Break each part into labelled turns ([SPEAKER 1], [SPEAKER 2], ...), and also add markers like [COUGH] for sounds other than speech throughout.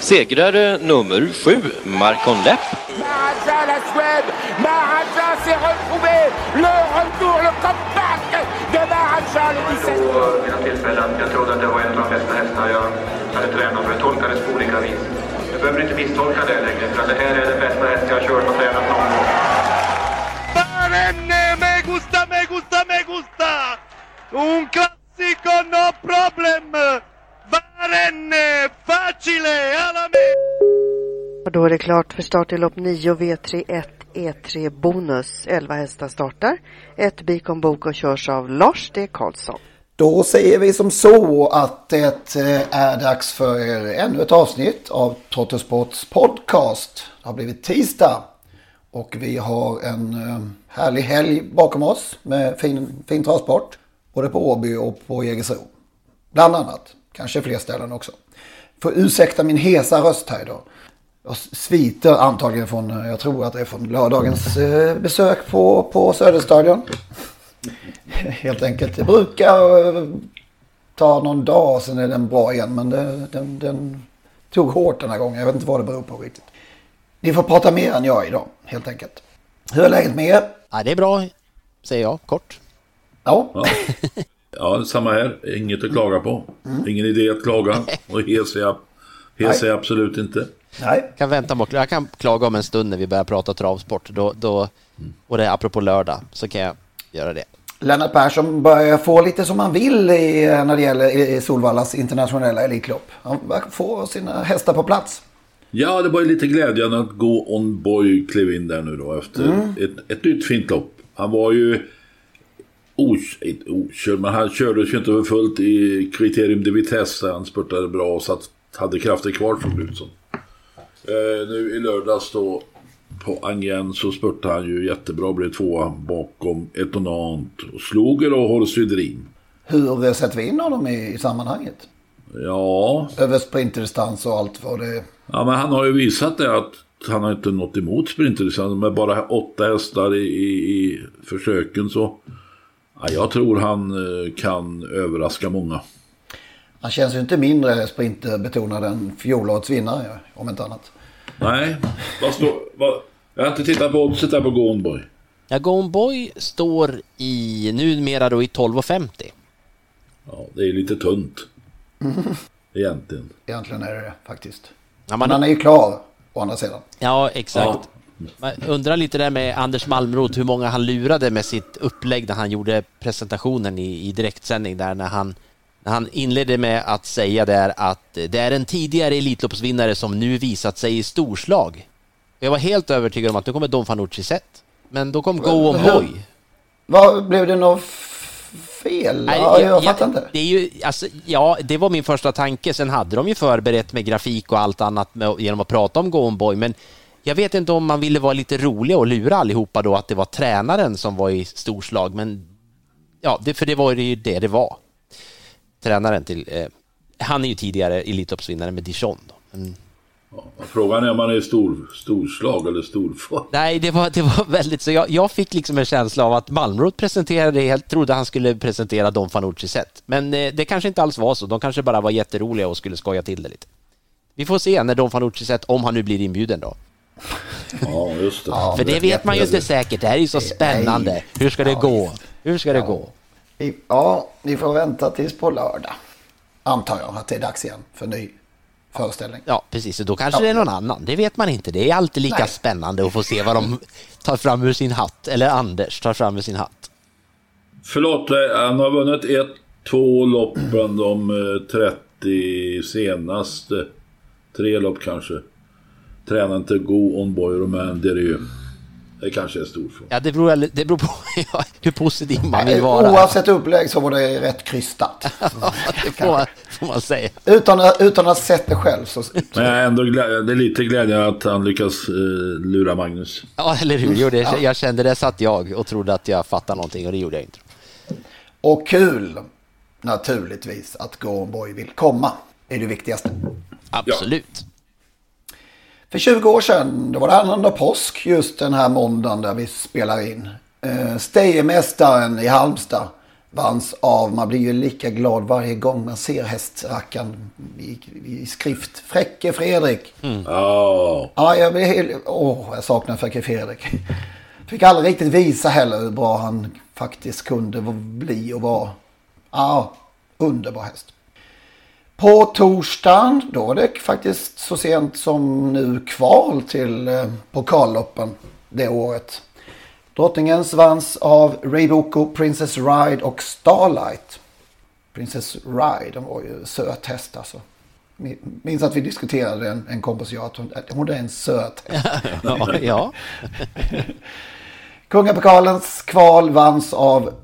[SPEAKER 1] Segrare nummer sju, Marcon Lepp.
[SPEAKER 2] Maharaja, la Suède. Maharaja s'est retrouvé. Le retour, le comeback de Maharaja, le 17.
[SPEAKER 3] Vid mina tillfällen. Jag trodde att det var en av de bästa hästar jag hade tränat för. Det tolkades på olika vis. Du behöver inte misstolka det längre, för det här är den bästa häst jag har kört och tränat någon gång.
[SPEAKER 4] Barenne, me gusta, me gusta, me gusta! Un classico, no problem! Barenne, facile, alla me!
[SPEAKER 5] Och då är det klart för start i lopp 9 V31 E3 Bonus. 11 hästar startar. Ett Bikon Bok och körs av Lars D. Karlsson.
[SPEAKER 6] Då säger vi som så att det eh, är dags för ännu ett avsnitt av Trottosports podcast. Det har blivit tisdag och vi har en eh, härlig helg bakom oss med fin, fin travsport. Både på Åby och på Jägersro. Bland annat. Kanske fler ställen också. Får ursäkta min hesa röst här idag. Jag sviter antagligen från, jag tror att det är från lördagens eh, besök på, på Söderstadion. [LAUGHS] Helt enkelt. Det brukar eh, ta någon dag sen är den bra igen. Men det, den, den tog hårt den här gången. Jag vet inte vad det beror på riktigt. Ni får prata mer än jag idag helt enkelt. Hur är läget med er?
[SPEAKER 7] Ja, det är bra, säger jag kort.
[SPEAKER 6] Ja.
[SPEAKER 8] Ja, [LAUGHS] ja samma här. Inget att klaga på. Ingen idé att klaga. Och hes är jag, hes är jag absolut inte.
[SPEAKER 6] Nej.
[SPEAKER 7] Kan vänta med, jag kan klaga om en stund när vi börjar prata travsport. Då, då, och det är apropå lördag, så kan jag göra det.
[SPEAKER 6] Lennart Persson börjar få lite som han vill i, när det gäller i Solvallas internationella elitlopp. Han verkar få sina hästar på plats.
[SPEAKER 8] Ja, det var ju lite glädjande att gå on boy klev in där nu då efter
[SPEAKER 6] Mm.
[SPEAKER 8] ett, ett nytt fint lopp. Han var ju os- okörd, men han kördes ju inte för fullt i kriterium de vitesse. där Han spurtade bra och satt, hade krafter kvar såg det ut som. Eh, nu i lördags då på Angien så spurtade han ju jättebra. Blev tvåa bakom Etonant. Och slog då Horse Dream.
[SPEAKER 6] Hur sätter vi in honom i, i sammanhanget?
[SPEAKER 8] Ja,
[SPEAKER 6] Över sprinterdistans och allt vad det
[SPEAKER 8] Ja, men han har ju visat det att han har inte nått emot sprinterdistans. Med bara åtta hästar i, i, i försöken så... Ja, jag tror han eh, kan överraska många.
[SPEAKER 6] Han känns ju inte mindre sprinterbetonad än fjolårets vinnare om inte annat.
[SPEAKER 8] Nej, vad står... Vad, jag har inte tittat på oddset där på Gonboy.
[SPEAKER 7] Ja, Gone Boy står i, numera då i 12,50.
[SPEAKER 8] Ja, det är lite tunt. [LAUGHS] Egentligen.
[SPEAKER 6] Egentligen är det det faktiskt.
[SPEAKER 7] Ja,
[SPEAKER 6] Men
[SPEAKER 7] man,
[SPEAKER 6] han är ju klar å andra sidan.
[SPEAKER 7] ja exakt. Man undrar lite där med Anders Malmroth, hur många han lurade med sitt upplägg när han gjorde presentationen i, i direktsändning där när han, när han inledde med att säga där att det är en tidigare Elitloppsvinnare som nu visat sig i storslag. Jag var helt övertygad om att nu kommer Don Fanucci sett. Men då kom Go On Boy.
[SPEAKER 6] Vad, blev det något fel?
[SPEAKER 7] Nej,
[SPEAKER 6] ja, jag, fattar inte.
[SPEAKER 7] Det är ju, alltså, ja, det var min första tanke. Sen hade de ju förberett med grafik och allt annat med, genom att prata om Go On Boy. Men jag vet inte om man ville vara lite rolig och lura allihopa då att det var tränaren som var i storslag. Men ja, det, för det var ju det det var. Tränaren till... Eh, han är ju tidigare Elitloppsvinnare med Dijon. Mm.
[SPEAKER 8] Frågan är om han är stor, storslag eller storfart.
[SPEAKER 7] Nej, det var, det var väldigt så. Jag, jag fick liksom en känsla av att Malmroth presenterade, jag trodde han skulle presentera Don Fanucci set. Men eh, det kanske inte alls var så. De kanske bara var jätteroliga och skulle skoja till det lite. Vi får se när Don Fanucci set, om han nu blir inbjuden då. [LAUGHS]
[SPEAKER 8] Ja, just det.
[SPEAKER 6] Ja,
[SPEAKER 7] För det vet man ju inte säkert. Det här är ju så
[SPEAKER 6] Nej.
[SPEAKER 7] spännande. Hur ska det gå? Hur ska det gå?
[SPEAKER 6] Ja, vi får vänta tills på lördag. Antar jag att det är dags igen för ny föreställning.
[SPEAKER 7] Ja, precis. Och då kanske det är någon annan. Det vet man inte. Det är alltid lika
[SPEAKER 6] Nej.
[SPEAKER 7] spännande att få se vad de [LAUGHS] tar fram ur sin hatt. Eller Anders tar fram ur sin hatt.
[SPEAKER 8] Förlåt, eh, han har vunnit ett, två lopp bland de eh, 30 senaste. Tre lopp kanske. Tränaren till Go On Boy Romain Derieux. Det kanske är stor fråga.
[SPEAKER 7] Ja, det beror, det beror på ja, [LAUGHS] hur positiv man vill vara.
[SPEAKER 6] Oavsett upplägg så var det rätt krystat. [LAUGHS]
[SPEAKER 7] det får man, får man säga.
[SPEAKER 6] Utan, att- utan att ha sett det själv så...
[SPEAKER 8] Men jag är ändå glä- det är lite glädjande att han lyckas eh, lura Magnus.
[SPEAKER 7] Ja, eller hur? Jo, det,
[SPEAKER 6] Ja.
[SPEAKER 7] Jag kände det satt jag och trodde att jag fattade någonting och det gjorde jag inte.
[SPEAKER 6] Och kul naturligtvis att Go On Boy vill komma. är det viktigaste.
[SPEAKER 7] Absolut.
[SPEAKER 6] För 20 år sedan, det var det annandag påsk just den här måndagen där vi spelar in. Eh, Stejemästaren i Halmstad vanns av, man blir ju lika glad varje gång man ser hästrackaren i, i skrift. Fräcke Fredrik.
[SPEAKER 8] Ja.
[SPEAKER 6] Ja, jag blir helt... Åh, jag saknar Fräcke Fredrik. Fick aldrig riktigt visa heller hur bra han faktiskt kunde bli och vara. Ja, underbar häst. På torsdagen, då var det faktiskt så sent som nu kval till eh, pokalloppen det året. Drottningens vanns av Rayboko, Princess Ride och Starlight. Princess Ride, den var ju söt häst alltså. Minns att vi diskuterade en, en kompis jag att hon, hon är en söt häst. [LAUGHS]
[SPEAKER 7] Ja, ja. [LAUGHS]
[SPEAKER 6] Kungapokalens kval vanns av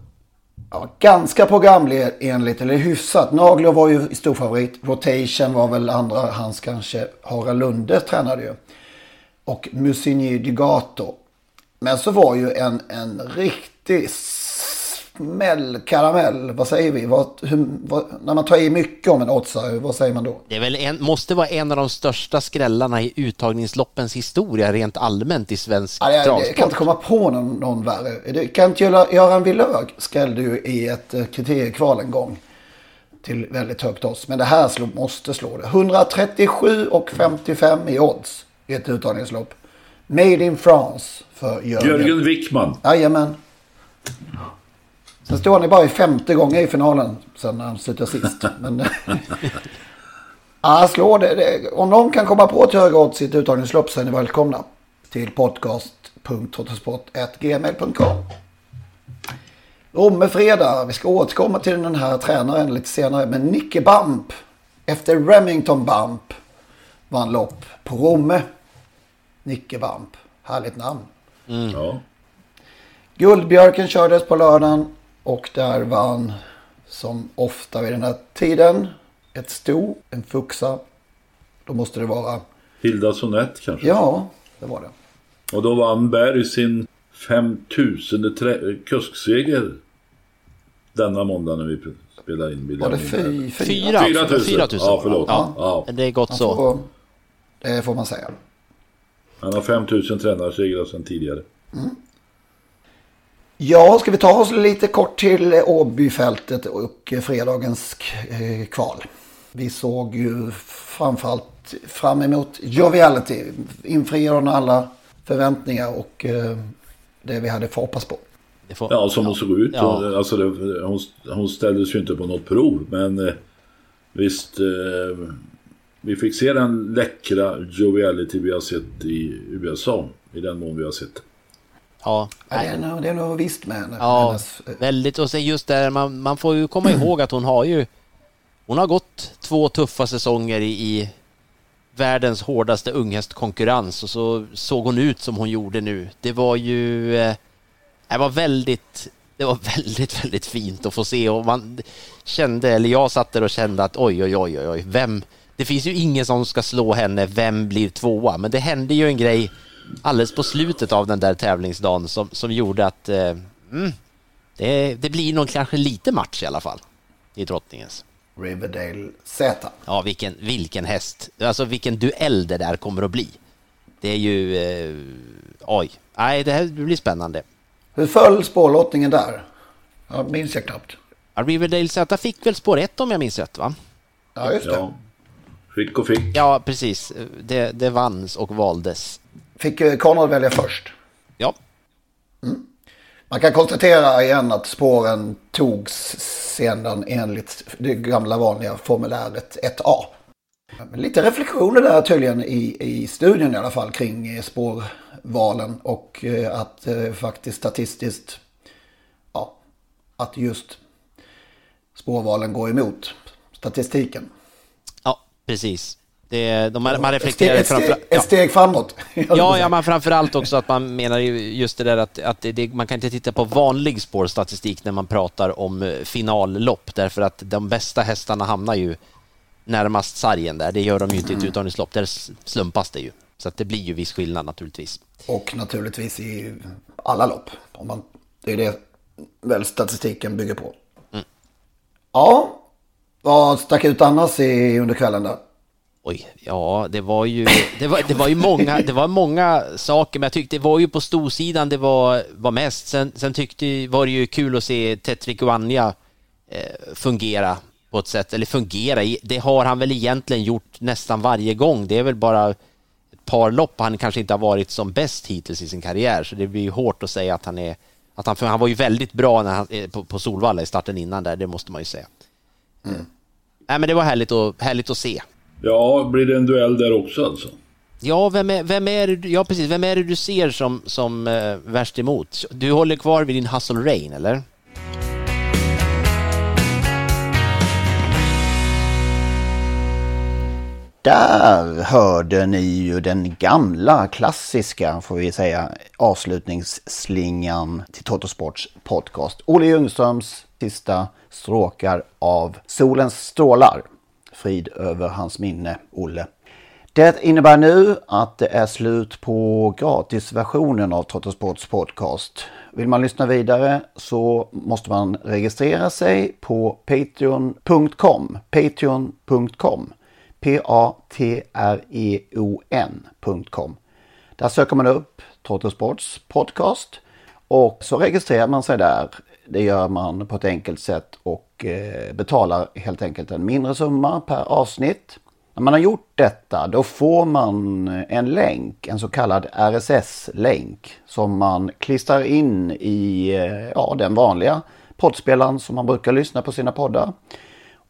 [SPEAKER 6] ja, ganska programenligt, eller hyfsat. Naglo var ju stor favorit. Rotation var väl andra hans kanske. Harald Lunde tränade ju. Och Musigny Dugato. Men så var ju en, en riktig smäll karamell. Vad säger vi? Vad, hur, vad, när man tar i mycket om en oddsare, vad säger man då?
[SPEAKER 7] Det är väl en, måste vara en av de största skrällarna i uttagningsloppens historia rent allmänt i svensk
[SPEAKER 6] Ja, jag, jag kan
[SPEAKER 7] travsport.
[SPEAKER 6] inte komma på någon, någon värre. Det kan inte göra, Göran Willög skrällde ju i ett eh, kriteriekval en gång. Till väldigt högt odds. Men det här slå, måste slå det. 137 och 55 i odds i ett uttagningslopp. Made in France för Jörgen.
[SPEAKER 8] Jörgen Wickman.
[SPEAKER 6] Jajamän. Sen står han ju bara i femte gången i finalen sen när han slutar sist. [LAUGHS] Men [LAUGHS] ja, slå det. det. Om någon kan komma på ett högre odds i ett uttagningslopp så är ni välkomna till podcast.trottosport.gmail.com Romme fredag. Vi ska återkomma till den här tränaren lite senare. Men Nicke Bamp efter Remington Bump vann lopp på Romme. Nicke Bamp. Härligt namn.
[SPEAKER 8] Ja.
[SPEAKER 6] Guldbjörken kördes på lördagen och där vann som ofta vid den här tiden ett sto, en fuxa. Då måste det vara,
[SPEAKER 8] Hilda Sonett kanske.
[SPEAKER 6] ja det var det.
[SPEAKER 8] Och då vann Berg sin 5000 trä- kuskseger denna måndag när vi spelade in.
[SPEAKER 6] Var det fy,
[SPEAKER 7] Fyra,
[SPEAKER 8] 4000.
[SPEAKER 7] 4000.
[SPEAKER 8] Ja, förlåt.
[SPEAKER 7] Ja.
[SPEAKER 8] Ja.
[SPEAKER 7] Det är gott
[SPEAKER 6] Man
[SPEAKER 7] så.
[SPEAKER 6] får, det får man säga.
[SPEAKER 8] Han har 5000 tränarsegrar sedan tidigare.
[SPEAKER 6] Ja, ska vi ta oss lite kort till Åbyfältet och fredagens eh, kval. Vi såg ju framförallt fram emot Joviality. Infriade alla förväntningar och eh, det vi hade för hoppas på.
[SPEAKER 7] Får,
[SPEAKER 8] Ja, som hon såg ut.
[SPEAKER 7] Ja.
[SPEAKER 8] Hon, alltså det, hon, hon ställdes ju inte på något prov. Men eh, visst, eh, vi fick se den läckra joviality vi har sett i USA. I den mån vi har sett.
[SPEAKER 7] Ja.
[SPEAKER 6] Ja, det, är nog, visst med henne.
[SPEAKER 7] Ja,
[SPEAKER 6] hennes, eh,
[SPEAKER 7] väldigt. Och sen just där, man, man får ju komma [CLEARS THROAT] ihåg att hon har ju... Hon har gått två tuffa säsonger i, i världens hårdaste unghästkonkurrens och så såg hon ut som hon gjorde nu. Det var ju... Eh, det var väldigt... Det var [LAUGHS] väldigt, väldigt fint att få se och man kände, eller jag satt där och kände att oj, oj, oj, oj, oj, vem... Det finns ju ingen som ska slå henne, vem blir tvåa? Men det hände ju en grej alldeles på slutet av den där tävlingsdagen som, som gjorde att eh, mm, det, det blir nog kanske lite match i alla fall i drottningens.
[SPEAKER 6] Riverdale Z.
[SPEAKER 7] Ja, vilken, vilken häst. Alltså vilken duell det där kommer att bli. Det är ju... Eh, oj. Nej, det här blir spännande.
[SPEAKER 6] Hur föll spårlottningen där? Ja, minns jag knappt.
[SPEAKER 7] Ja, Riverdale Z fick väl spår ett om jag minns rätt, va?
[SPEAKER 6] Ja, just det.
[SPEAKER 8] Ja. Fick och fick.
[SPEAKER 7] Ja, precis. Det, det vanns och valdes.
[SPEAKER 6] Fick eh, Konrad välja först?
[SPEAKER 7] Ja.
[SPEAKER 6] Man kan konstatera igen att spåren togs sedan enligt det gamla vanliga formuläret 1A.
[SPEAKER 9] Lite reflektioner där tydligen i, i studion i alla fall kring spårvalen och att faktiskt statistiskt, ja, att just spårvalen går emot statistiken.
[SPEAKER 7] Ja, precis. Det, de, man reflekterar
[SPEAKER 9] ett steg, ett steg, ett steg framåt. [LAUGHS]
[SPEAKER 7] Ja, ja, men framförallt också att man menar just det där att, att det, man kan inte titta på vanlig spårstatistik när man pratar om eh, finallopp därför att de bästa hästarna hamnar ju närmast sargen där. Det gör de ju inte i ett mm. uttagningslopp, där slumpas det ju. Så att det blir ju viss skillnad naturligtvis.
[SPEAKER 9] Och naturligtvis i alla lopp. Om man, det är det väl statistiken bygger på. Mm. Ja, vad stack ut annars i, under kvällen där?
[SPEAKER 7] Oj, ja, det var ju, det var, det var ju många, det var många saker, men jag tyckte det var ju på storsidan det var, var mest. Sen, sen tyckte var det ju kul att se Tetrik Oanja eh, fungera på ett sätt, eller fungera, det har han väl egentligen gjort nästan varje gång. Det är väl bara ett par lopp han kanske inte har varit som bäst hittills i sin karriär, så det blir ju hårt att säga att han är, att han, för han var ju väldigt bra när han, eh, på, på Solvalla i starten innan där, det måste man ju säga. Mm. Nej, men det var härligt, och, härligt att se.
[SPEAKER 8] Ja, blir det en duell där också alltså?
[SPEAKER 7] Ja, vem är, vem är, ja, precis. Vem är det du ser som, som uh, värst emot? Du håller kvar vid din Hustle Rain, eller?
[SPEAKER 6] Där hörde ni ju den gamla klassiska, får vi säga, avslutningsslingan till Totosports podcast. Olle Ljungströms sista stråkar av Solens strålar. Frid över hans minne, Olle. Det innebär nu att det är slut på gratisversionen av Trottosports podcast. Vill man lyssna vidare så måste man registrera sig på patreon.com. Patreon.com. P-A-T-R-E-O-N.com. Där söker man upp Trottosports podcast och så registrerar man sig där. Det gör man på ett enkelt sätt och eh, betalar helt enkelt en mindre summa per avsnitt. När man har gjort detta då får man en länk, en så kallad RSS-länk som man klistrar in i eh, ja, den vanliga poddspelaren som man brukar lyssna på sina poddar.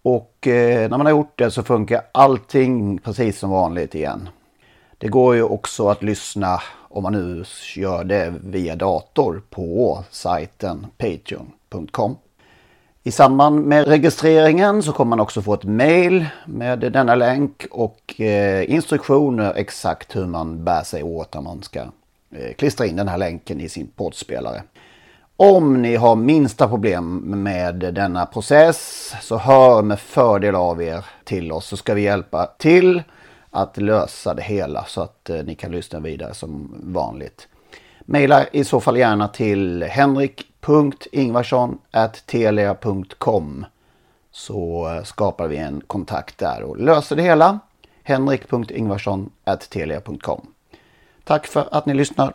[SPEAKER 6] Och eh, när man har gjort det så funkar allting precis som vanligt igen. Det går ju också att lyssna om man nu gör det via dator på sajten patreon.com. I samband med registreringen så kommer man också få ett mail med denna länk och eh, instruktioner exakt hur man bär sig åt när man ska eh, klistra in den här länken i sin poddspelare. Om ni har minsta problem med denna process så hör med fördel av er till oss så ska vi hjälpa till att lösa det hela så att eh, ni kan lyssna vidare som vanligt. Maila i så fall gärna till henrik.ingvarsson.telia.com så eh, skapar vi en kontakt där och löser det hela. henrik.ingvarsson.telia.com Tack för att ni lyssnar.